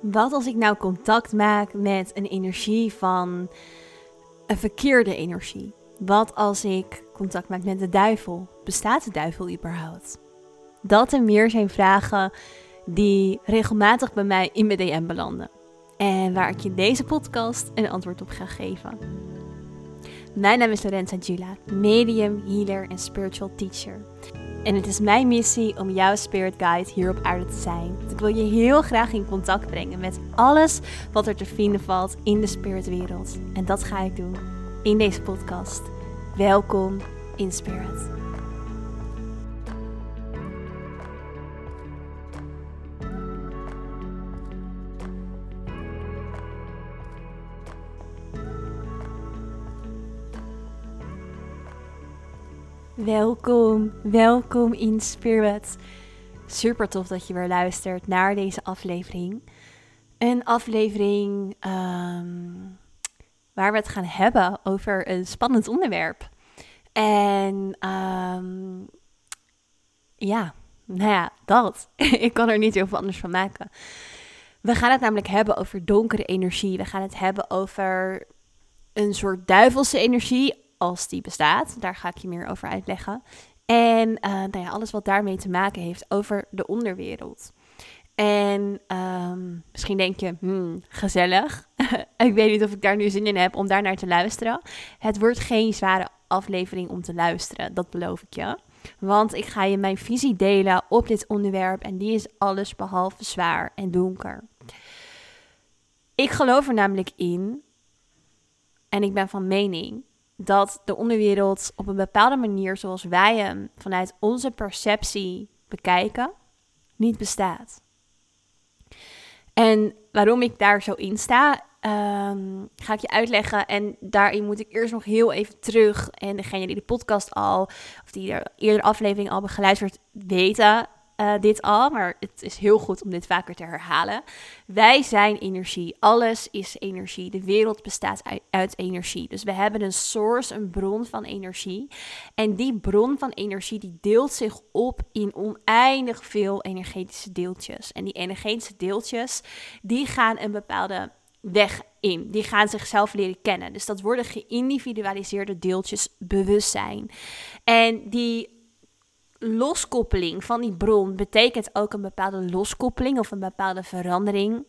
Wat als ik nou contact maak met een energie van een verkeerde energie? Wat als ik contact maak met de duivel? Bestaat de duivel überhaupt? Dat en meer zijn vragen die regelmatig bij mij in mijn DM belanden. En waar ik je deze podcast een antwoord op ga geven. Mijn naam is Lorenza Gila, medium, healer en spiritual teacher. En het is mijn missie om jouw spirit guide hier op aarde te zijn. Ik wil je heel graag in contact brengen met alles wat er te vinden valt in de spiritwereld. En dat ga ik doen in deze podcast. Welkom in Spirit. Welkom, welkom in Spirit. Super tof dat je weer luistert naar deze aflevering. Een aflevering ehm, waar we het gaan hebben over een spannend onderwerp. En ehm, ja, nou ja, dat. Ik kan er niet heel veel anders van maken. We gaan het namelijk hebben over donkere energie. We gaan het hebben over een soort duivelse energie als die bestaat. Daar ga ik je meer over uitleggen. En uh, nou ja, alles wat daarmee te maken heeft over de onderwereld. En um, misschien denk je, hmm, gezellig. ik weet niet of ik daar nu zin in heb om daar naar te luisteren. Het wordt geen zware aflevering om te luisteren, dat beloof ik je. Want ik ga je mijn visie delen op dit onderwerp en die is alles behalve zwaar en donker. Ik geloof er namelijk in, en ik ben van mening, dat de onderwereld op een bepaalde manier, zoals wij hem vanuit onze perceptie bekijken, niet bestaat. En waarom ik daar zo in sta, um, ga ik je uitleggen. En daarin moet ik eerst nog heel even terug. En degene die de podcast al, of die de eerdere aflevering al begeluisterd, weten uh, dit al, maar het is heel goed om dit vaker te herhalen. Wij zijn energie. Alles is energie. De wereld bestaat uit, uit, energie. Dus we hebben een source, een bron van energie. En die bron van energie die deelt zich op in oneindig veel energetische deeltjes. En die energetische deeltjes die gaan een bepaalde weg in. Die gaan zichzelf leren kennen. Dus dat worden geïndividualiseerde deeltjes bewustzijn. En die loskoppeling van die bron betekent ook een bepaalde loskoppeling of een bepaalde verandering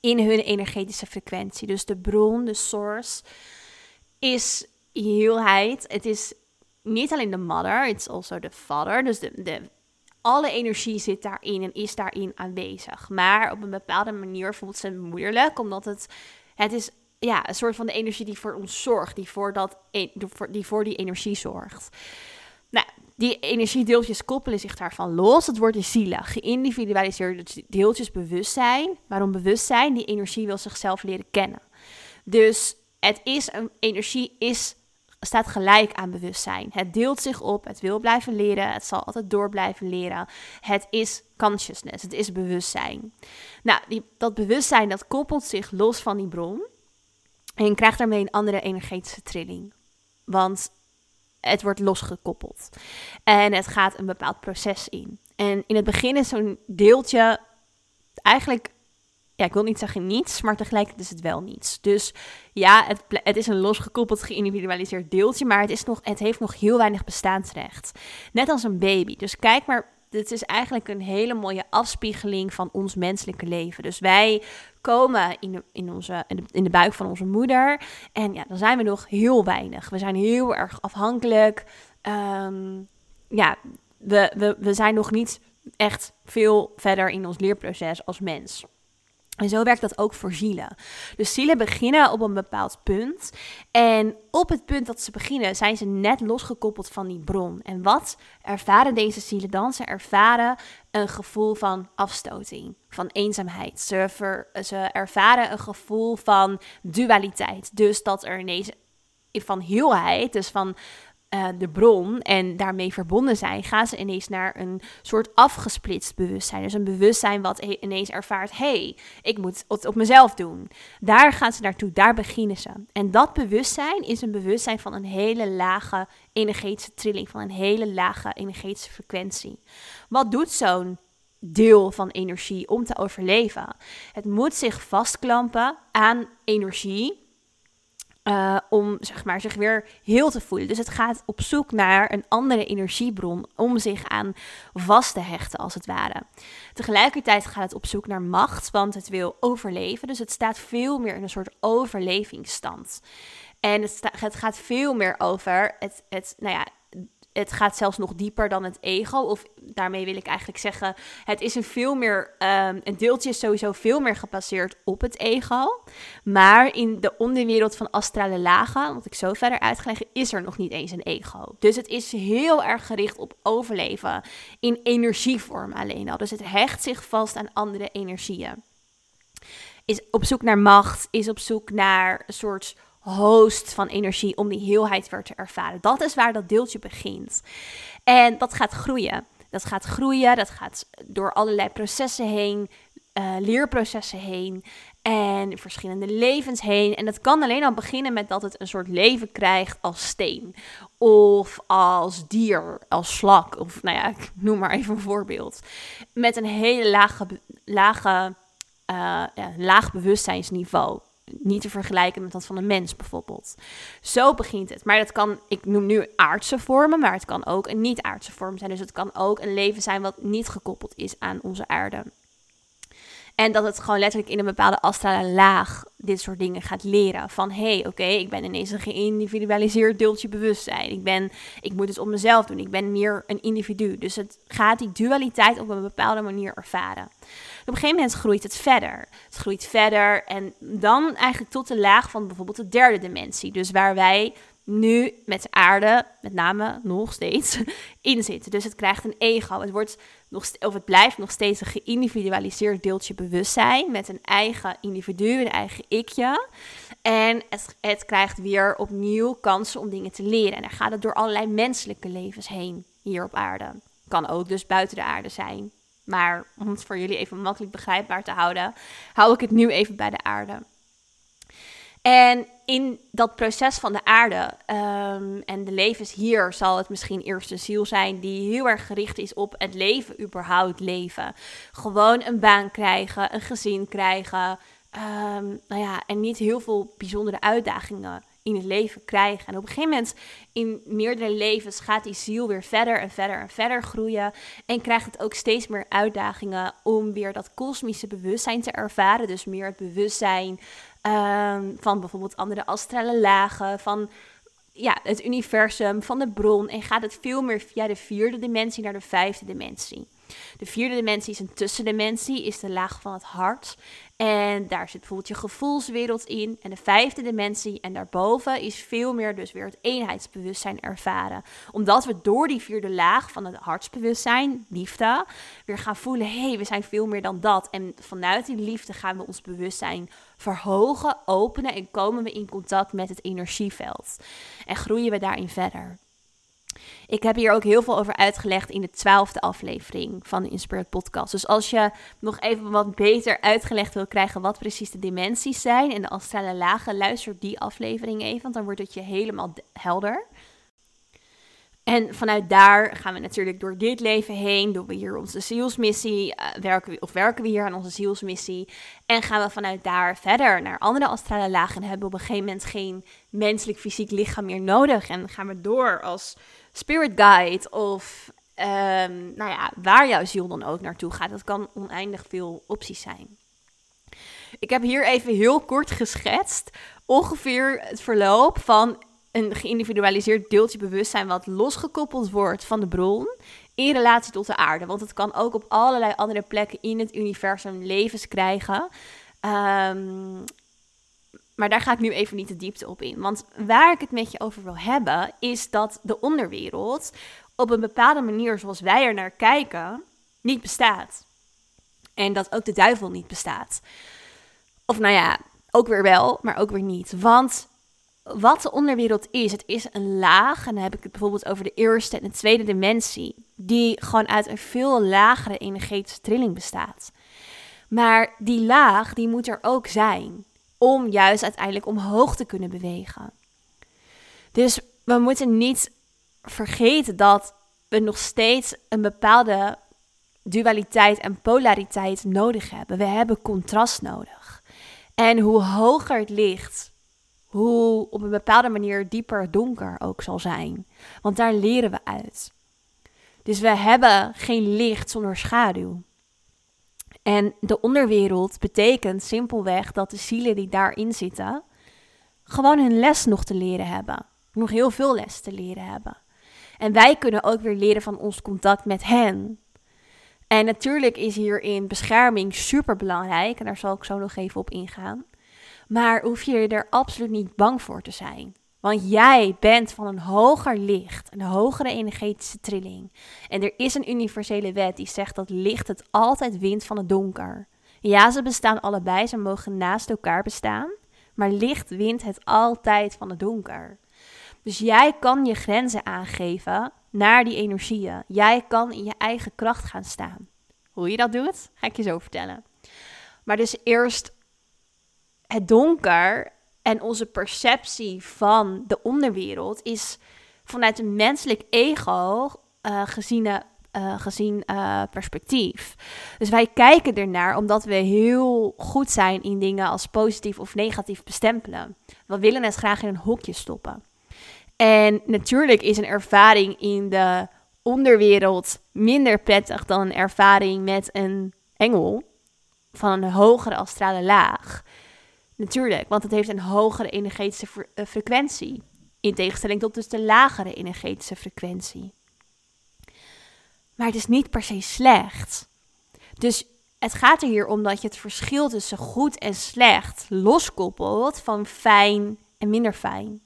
in hun energetische frequentie. Dus de bron, de source, is heelheid. Het is niet alleen de mother, het is also de father. Dus de, de, alle energie zit daarin en is daarin aanwezig. Maar op een bepaalde manier voelt ze moeilijk, omdat het, het is ja, een soort van de energie die voor ons zorgt, die voor, dat, e, die voor die energie zorgt. Die energiedeeltjes koppelen zich daarvan los. Het wordt de zielen, geïndividualiseerde deeltjes bewustzijn. Waarom bewustzijn? Die energie wil zichzelf leren kennen. Dus het is een energie is, staat gelijk aan bewustzijn. Het deelt zich op, het wil blijven leren, het zal altijd door blijven leren. Het is consciousness, het is bewustzijn. Nou, die, dat bewustzijn dat koppelt zich los van die bron en krijgt daarmee een andere energetische trilling. Want het wordt losgekoppeld. En het gaat een bepaald proces in. En in het begin is zo'n deeltje eigenlijk, ja, ik wil niet zeggen niets, maar tegelijkertijd is het wel niets. Dus ja, het, het is een losgekoppeld, geïndividualiseerd deeltje, maar het, is nog, het heeft nog heel weinig bestaansrecht. Net als een baby. Dus kijk maar dit is eigenlijk een hele mooie afspiegeling van ons menselijke leven. Dus wij komen in de, in onze, in de, buik van onze moeder. En ja, dan zijn we nog heel weinig. We zijn heel erg afhankelijk. Ehm, ja, we, we, we zijn nog niet echt veel verder in ons leerproces als mens. En zo werkt dat ook voor zielen. Dus zielen beginnen op een bepaald punt. En op het punt dat ze beginnen, zijn ze net losgekoppeld van die bron. En wat ervaren deze zielen dan? Ze ervaren een gevoel van afstoting, van eenzaamheid. Ze, ze ervaren een gevoel van dualiteit. Dus dat er ineens van heelheid, dus van uh, de bron en daarmee verbonden zijn, gaan ze ineens naar een soort afgesplitst bewustzijn. Dus een bewustzijn wat ineens ervaart: hey, ik moet het op mezelf doen. Daar gaan ze naartoe, daar beginnen ze. En dat bewustzijn is een bewustzijn van een hele lage energetische trilling, van een hele lage energetische frequentie. Wat doet zo'n deel van energie om te overleven. Het moet zich vastklampen aan energie uh, om zeg maar, zich weer heel te voelen. Dus het gaat op zoek naar een andere energiebron om zich aan vast te hechten, als het ware. Tegelijkertijd gaat het op zoek naar macht, want het wil overleven. Dus het staat veel meer in een soort overlevingsstand. En het, het gaat veel meer over het, het, nou ja, het gaat zelfs nog dieper dan het ego. Of daarmee wil ik eigenlijk zeggen, het is een veel meer, um, een deeltje is sowieso veel meer gebaseerd op het ego. Maar in de onderwereld van astrale lagen, wat ik zo verder uitgelegd, is er nog niet eens een ego. Dus het is heel erg gericht op overleven in energievorm alleen al. Dus het hecht zich vast aan andere energieën. Is op zoek naar macht, is op zoek naar een soort host van energie om die heelheid weer te ervaren. Dat is waar dat deeltje begint. En dat gaat groeien. Dat gaat groeien, dat gaat door allerlei processen heen, uh, leerprocessen heen en verschillende levens heen. En dat kan alleen al beginnen met dat het een soort leven krijgt als steen. Of als dier, als slak. Of nou ja, ik noem maar even een voorbeeld. Met een hele lage, lage, uh, ja, laag bewustzijnsniveau niet te vergelijken met dat van een mens bijvoorbeeld. Zo begint het. Maar dat kan, ik noem nu aardse vormen, maar het kan ook een niet-aardse vorm zijn. Dus het kan ook een leven zijn wat niet gekoppeld is aan onze aarde. En dat het gewoon letterlijk in een bepaalde astrale laag dit soort dingen gaat leren. Van hé, hey, oké, ik ben ineens een geïndividualiseerd deeltje bewustzijn. Ik, ben, ik moet het op mezelf doen. Ik ben meer een individu. Dus het gaat die dualiteit op een bepaalde manier ervaren. Op een gegeven moment groeit het verder. Het groeit verder en dan eigenlijk tot de laag van bijvoorbeeld de derde dimensie. Dus waar wij nu met de aarde, met name nog steeds, in zitten. Dus het krijgt een ego. Het, wordt nog, of het blijft nog steeds een geïndividualiseerd deeltje bewustzijn met een eigen individu, een eigen ikje. En het, het krijgt weer opnieuw kansen om dingen te leren. En dan gaat het door allerlei menselijke levens heen hier op aarde. Kan ook dus buiten de aarde zijn. Maar om het voor jullie even makkelijk begrijpbaar te houden, hou ik het nu even bij de aarde. En in dat proces van de aarde um, en de levens hier zal het misschien eerst een ziel zijn die heel erg gericht is op het leven, überhaupt leven. Gewoon een baan krijgen, een gezin krijgen. Um, nou ja, en niet heel veel bijzondere uitdagingen in het leven krijgen. En op een gegeven moment in meerdere levens gaat die ziel weer verder en verder en verder groeien. En krijgt het ook steeds meer uitdagingen om weer dat kosmische bewustzijn te ervaren. Dus meer het bewustzijn um, van bijvoorbeeld andere astrale lagen, van ja, het universum, van de bron. En gaat het veel meer via de vierde dimensie naar de vijfde dimensie. De vierde dimensie is een tussendimensie, is de laag van het hart. En daar zit bijvoorbeeld je gevoelswereld in. En de vijfde dimensie en daarboven is veel meer dus weer het eenheidsbewustzijn ervaren. Omdat we door die vierde laag van het hartsbewustzijn, liefde, weer gaan voelen, hé, hey, we zijn veel meer dan dat. En vanuit die liefde gaan we ons bewustzijn verhogen, openen en komen we in contact met het energieveld. En groeien we daarin verder. Ik heb hier ook heel veel over uitgelegd in de twaalfde aflevering van de Inspired Podcast. Dus als je nog even wat beter uitgelegd wil krijgen wat precies de dimensies zijn en de astrale lagen, luister die aflevering even, want dan wordt het je helemaal helder. En vanuit daar gaan we natuurlijk door dit leven heen, doen we hier onze zielsmissie, uh, werken we, of werken we hier aan onze zielsmissie. En gaan we vanuit daar verder naar andere astrale lagen en hebben we op een gegeven moment geen menselijk fysiek lichaam meer nodig. En gaan we door als spirit guide of um, nou ja, waar jouw ziel dan ook naartoe gaat. Dat kan oneindig veel opties zijn. Ik heb hier even heel kort geschetst ongeveer het verloop van een geïndividualiseerd deeltje bewustzijn wat losgekoppeld wordt van de bron in relatie tot de aarde. Want het kan ook op allerlei andere plekken in het universum levens krijgen. Um, maar daar ga ik nu even niet de diepte op in. Want waar ik het met je over wil hebben, is dat de onderwereld op een bepaalde manier zoals wij er naar kijken, niet bestaat. En dat ook de duivel niet bestaat. Of nou ja, ook weer wel, maar ook weer niet. Want wat de onderwereld is, het is een laag, en dan heb ik het bijvoorbeeld over de eerste en de tweede dimensie, die gewoon uit een veel lagere energetische trilling bestaat. Maar die laag, die moet er ook zijn om juist uiteindelijk omhoog te kunnen bewegen. Dus we moeten niet vergeten dat we nog steeds een bepaalde dualiteit en polariteit nodig hebben. We hebben contrast nodig. En hoe hoger het licht, hoe op een bepaalde manier dieper donker ook zal zijn. Want daar leren we uit. Dus we hebben geen licht zonder schaduw. En de onderwereld betekent simpelweg dat de zielen die daarin zitten, gewoon hun les nog te leren hebben. Nog heel veel les te leren hebben. En wij kunnen ook weer leren van ons contact met hen. En natuurlijk is hierin bescherming super belangrijk. En daar zal ik zo nog even op ingaan. Maar hoef je er absoluut niet bang voor te zijn. Want jij bent van een hoger licht, een hogere energetische trilling. En er is een universele wet die zegt dat licht het altijd wint van het donker. Ja, ze bestaan allebei, ze mogen naast elkaar bestaan. Maar licht wint het altijd van het donker. Dus jij kan je grenzen aangeven naar die energieën. Jij kan in je eigen kracht gaan staan. Hoe je dat doet, ga ik je zo vertellen. Maar dus eerst het donker en onze perceptie van de onderwereld is vanuit een menselijk ego uh, gezien, uh, gezien uh, perspectief. Dus wij kijken ernaar omdat we heel goed zijn in dingen als positief of negatief bestempelen. We willen het graag in een hokje stoppen. En natuurlijk is een ervaring in de onderwereld minder prettig dan een ervaring met een engel van een hogere astrale laag. Natuurlijk, want het heeft een hogere energetische eh, frequentie. In tegenstelling tot dus de lagere energetische frequentie. Maar het is niet per se slecht. Dus het gaat er hier om dat je het verschil tussen goed en slecht loskoppelt van fijn en minder fijn.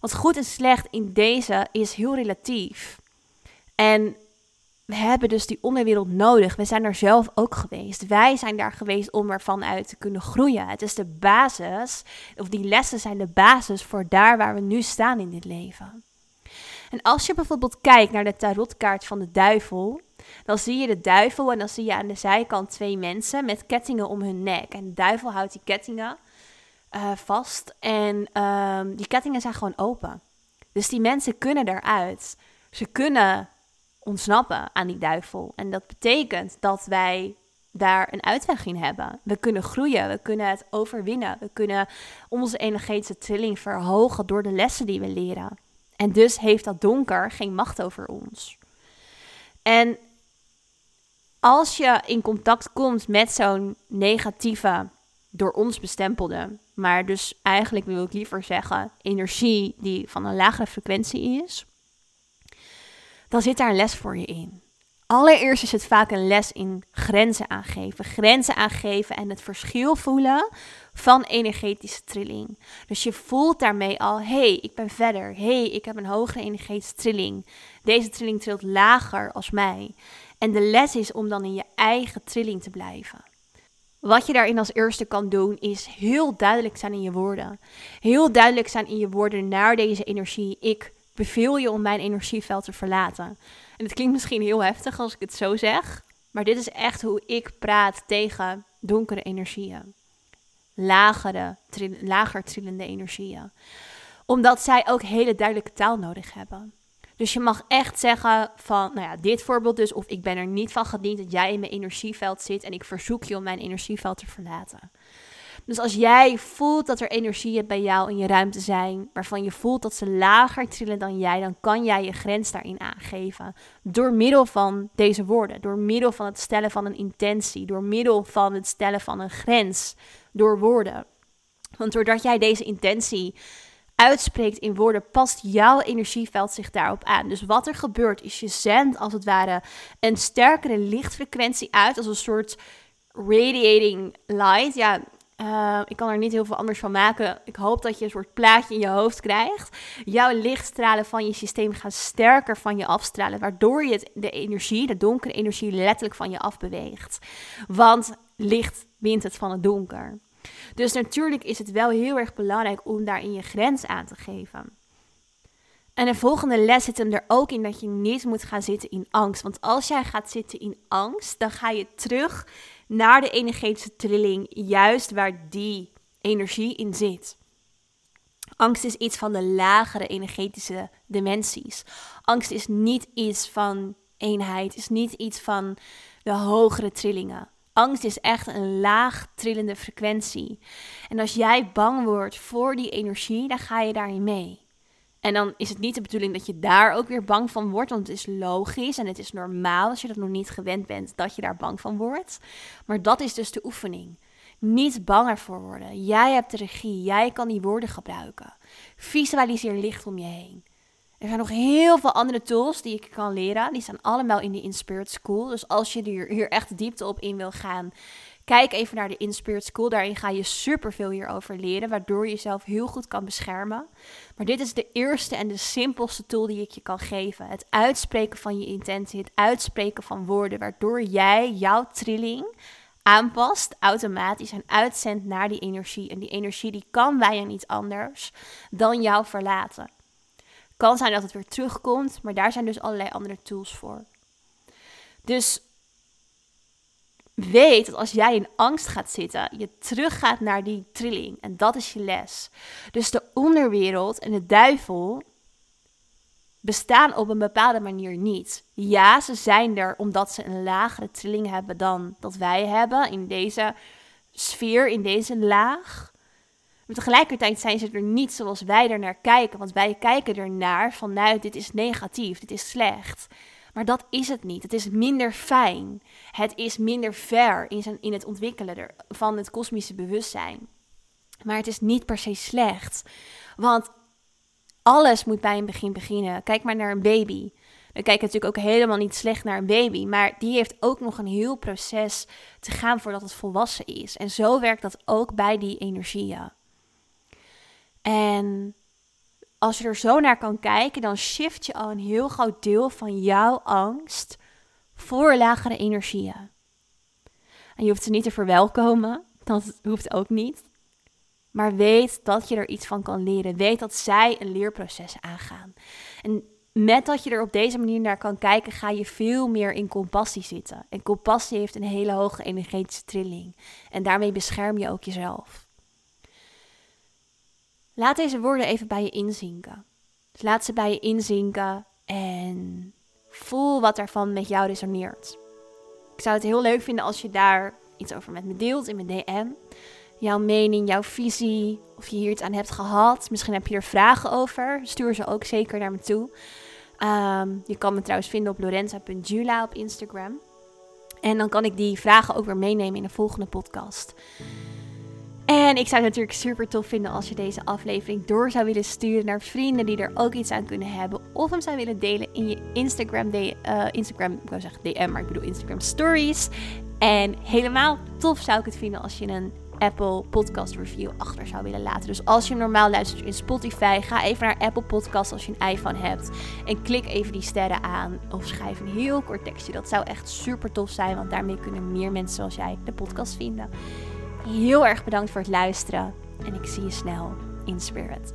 Want goed en slecht in deze is heel relatief. En we hebben dus die onderwereld nodig. We zijn er zelf ook geweest. Wij zijn daar geweest om ervan uit te kunnen groeien. Het is de basis, of die lessen zijn de basis voor daar waar we nu staan in dit leven. En als je bijvoorbeeld kijkt naar de tarotkaart van de duivel, dan zie je de duivel en dan zie je aan de zijkant twee mensen met kettingen om hun nek. En de duivel houdt die kettingen uh, vast en um, die kettingen zijn gewoon open. Dus die mensen kunnen eruit. Ze kunnen ontsnappen aan die duivel. En dat betekent dat wij daar een uitweg in hebben. We kunnen groeien, we kunnen het overwinnen, we kunnen onze energetische trilling verhogen door de lessen die we leren. En dus heeft dat donker geen macht over ons. En als je in contact komt met zo'n negatieve, door ons bestempelde, maar dus eigenlijk wil ik liever zeggen energie die van een lagere frequentie is, dan zit daar een les voor je in. Allereerst is het vaak een les in grenzen aangeven. Grenzen aangeven en het verschil voelen van energetische trilling. Dus je voelt daarmee al, hé, hey, ik ben verder. Hé, hey, ik heb een hogere energetische trilling. Deze trilling trilt lager als mij. En de les is om dan in je eigen trilling te blijven. Wat je daarin als eerste kan doen, is heel duidelijk zijn in je woorden. Heel duidelijk zijn in je woorden naar deze energie. Ik beveel je om mijn energieveld te verlaten. En het klinkt misschien heel heftig als ik het zo zeg, maar dit is echt hoe ik praat tegen donkere energieën. Lagere, lager trillende energieën. Omdat zij ook hele duidelijke taal nodig hebben. Dus je mag echt zeggen van, nou ja, dit voorbeeld dus, of ik ben er niet van gediend dat jij in mijn energieveld zit en ik verzoek je om mijn energieveld te verlaten. Dus als jij voelt dat er energieën bij jou in je ruimte zijn, waarvan je voelt dat ze lager trillen dan jij, dan kan jij je grens daarin aangeven. Door middel van deze woorden, door middel van het stellen van een intentie, door middel van het stellen van een grens, door woorden. Want doordat jij deze intentie uitspreekt in woorden, past jouw energieveld zich daarop aan. Dus wat er gebeurt, is je zendt als het ware een sterkere lichtfrequentie uit, als een soort radiating light. Ja, uh, ik kan er niet heel veel anders van maken. Ik hoop dat je een soort plaatje in je hoofd krijgt. Jouw lichtstralen van je systeem gaan sterker van je afstralen, waardoor je de energie, de donkere energie, letterlijk van je afbeweegt. Want licht wint het van het donker. Dus natuurlijk is het wel heel erg belangrijk om daarin je grens aan te geven. En de volgende les zit hem er ook in dat je niet moet gaan zitten in angst. Want als jij gaat zitten in angst, dan ga je terug naar de energetische trilling, juist waar die energie in zit. Angst is iets van de lagere energetische dimensies. Angst is niet iets van eenheid, is niet iets van de hogere trillingen. Angst is echt een laag trillende frequentie. En als jij bang wordt voor die energie, dan ga je daarin mee. En dan is het niet de bedoeling dat je daar ook weer bang van wordt, want het is logisch en het is normaal als je dat nog niet gewend bent dat je daar bang van wordt. Maar dat is dus de oefening. Niet bang ervoor worden. Jij hebt de regie, jij kan die woorden gebruiken. Visualiseer licht om je heen. Er zijn nog heel veel andere tools die ik kan leren. Die staan allemaal in de Inspired School. Dus als je hier, hier echt diepte op in wil gaan, kijk even naar de Inspired School. Daarin ga je superveel hierover leren, waardoor je jezelf heel goed kan beschermen. Maar dit is de eerste en de simpelste tool die ik je kan geven. Het uitspreken van je intentie, het uitspreken van woorden, waardoor jij jouw trilling aanpast automatisch en uitzendt naar die energie. En die energie die kan bij je niet anders dan jou verlaten. Kan zijn dat het weer terugkomt, maar daar zijn dus allerlei andere tools voor. Dus weet dat als jij in angst gaat zitten, je teruggaat naar die trilling. En dat is je les. Dus de onderwereld en de duivel bestaan op een bepaalde manier niet. Ja, ze zijn er omdat ze een lagere trilling hebben dan dat wij hebben in deze sfeer, in deze laag. Maar tegelijkertijd zijn ze er niet zoals wij er naar kijken. Want wij kijken ernaar vanuit dit is negatief, dit is slecht. Maar dat is het niet. Het is minder fijn. Het is minder ver in, zijn, in het ontwikkelen van het kosmische bewustzijn. Maar het is niet per se slecht. Want alles moet bij een begin beginnen. Kijk maar naar een baby. We kijken natuurlijk ook helemaal niet slecht naar een baby, maar die heeft ook nog een heel proces te gaan voordat het volwassen is. En zo werkt dat ook bij die energieën. En als je er zo naar kan kijken, dan shift je al een heel groot deel van jouw angst voor lagere energieën. En je hoeft ze niet te verwelkomen, dat hoeft ook niet. Maar weet dat je er iets van kan leren. Weet dat zij een leerproces aangaan. En met dat je er op deze manier naar kan kijken, ga je veel meer in compassie zitten. En compassie heeft een hele hoge energetische trilling. En daarmee bescherm je ook jezelf. Laat deze woorden even bij je inzinken. Dus laat ze bij je inzinken en voel wat ervan met jou resoneert. Ik zou het heel leuk vinden als je daar iets over met me deelt in mijn DM jouw mening, jouw visie, of je hier iets aan hebt gehad. Misschien heb je er vragen over. Stuur ze ook zeker naar me toe. Ehm, je kan me trouwens vinden op lorenza.jula op Instagram. En dan kan ik die vragen ook weer meenemen in de volgende podcast. En ik zou het natuurlijk super tof vinden als je deze aflevering door zou willen sturen naar vrienden die er ook iets aan kunnen hebben. Of hem zou willen delen in je Instagram, de, uh, Instagram, ik wou zeggen DM, maar ik bedoel Instagram stories. En helemaal tof zou ik het vinden als je een Apple Podcast Review achter zou willen laten. Dus als je normaal luistert in Spotify, ga even naar Apple Podcast als je een iPhone hebt. En klik even die sterren aan. Of schrijf een heel kort tekstje. Dat zou echt super tof zijn, want daarmee kunnen meer mensen zoals jij de podcast vinden. Heel erg bedankt voor het luisteren. En ik zie je snel in Spirit.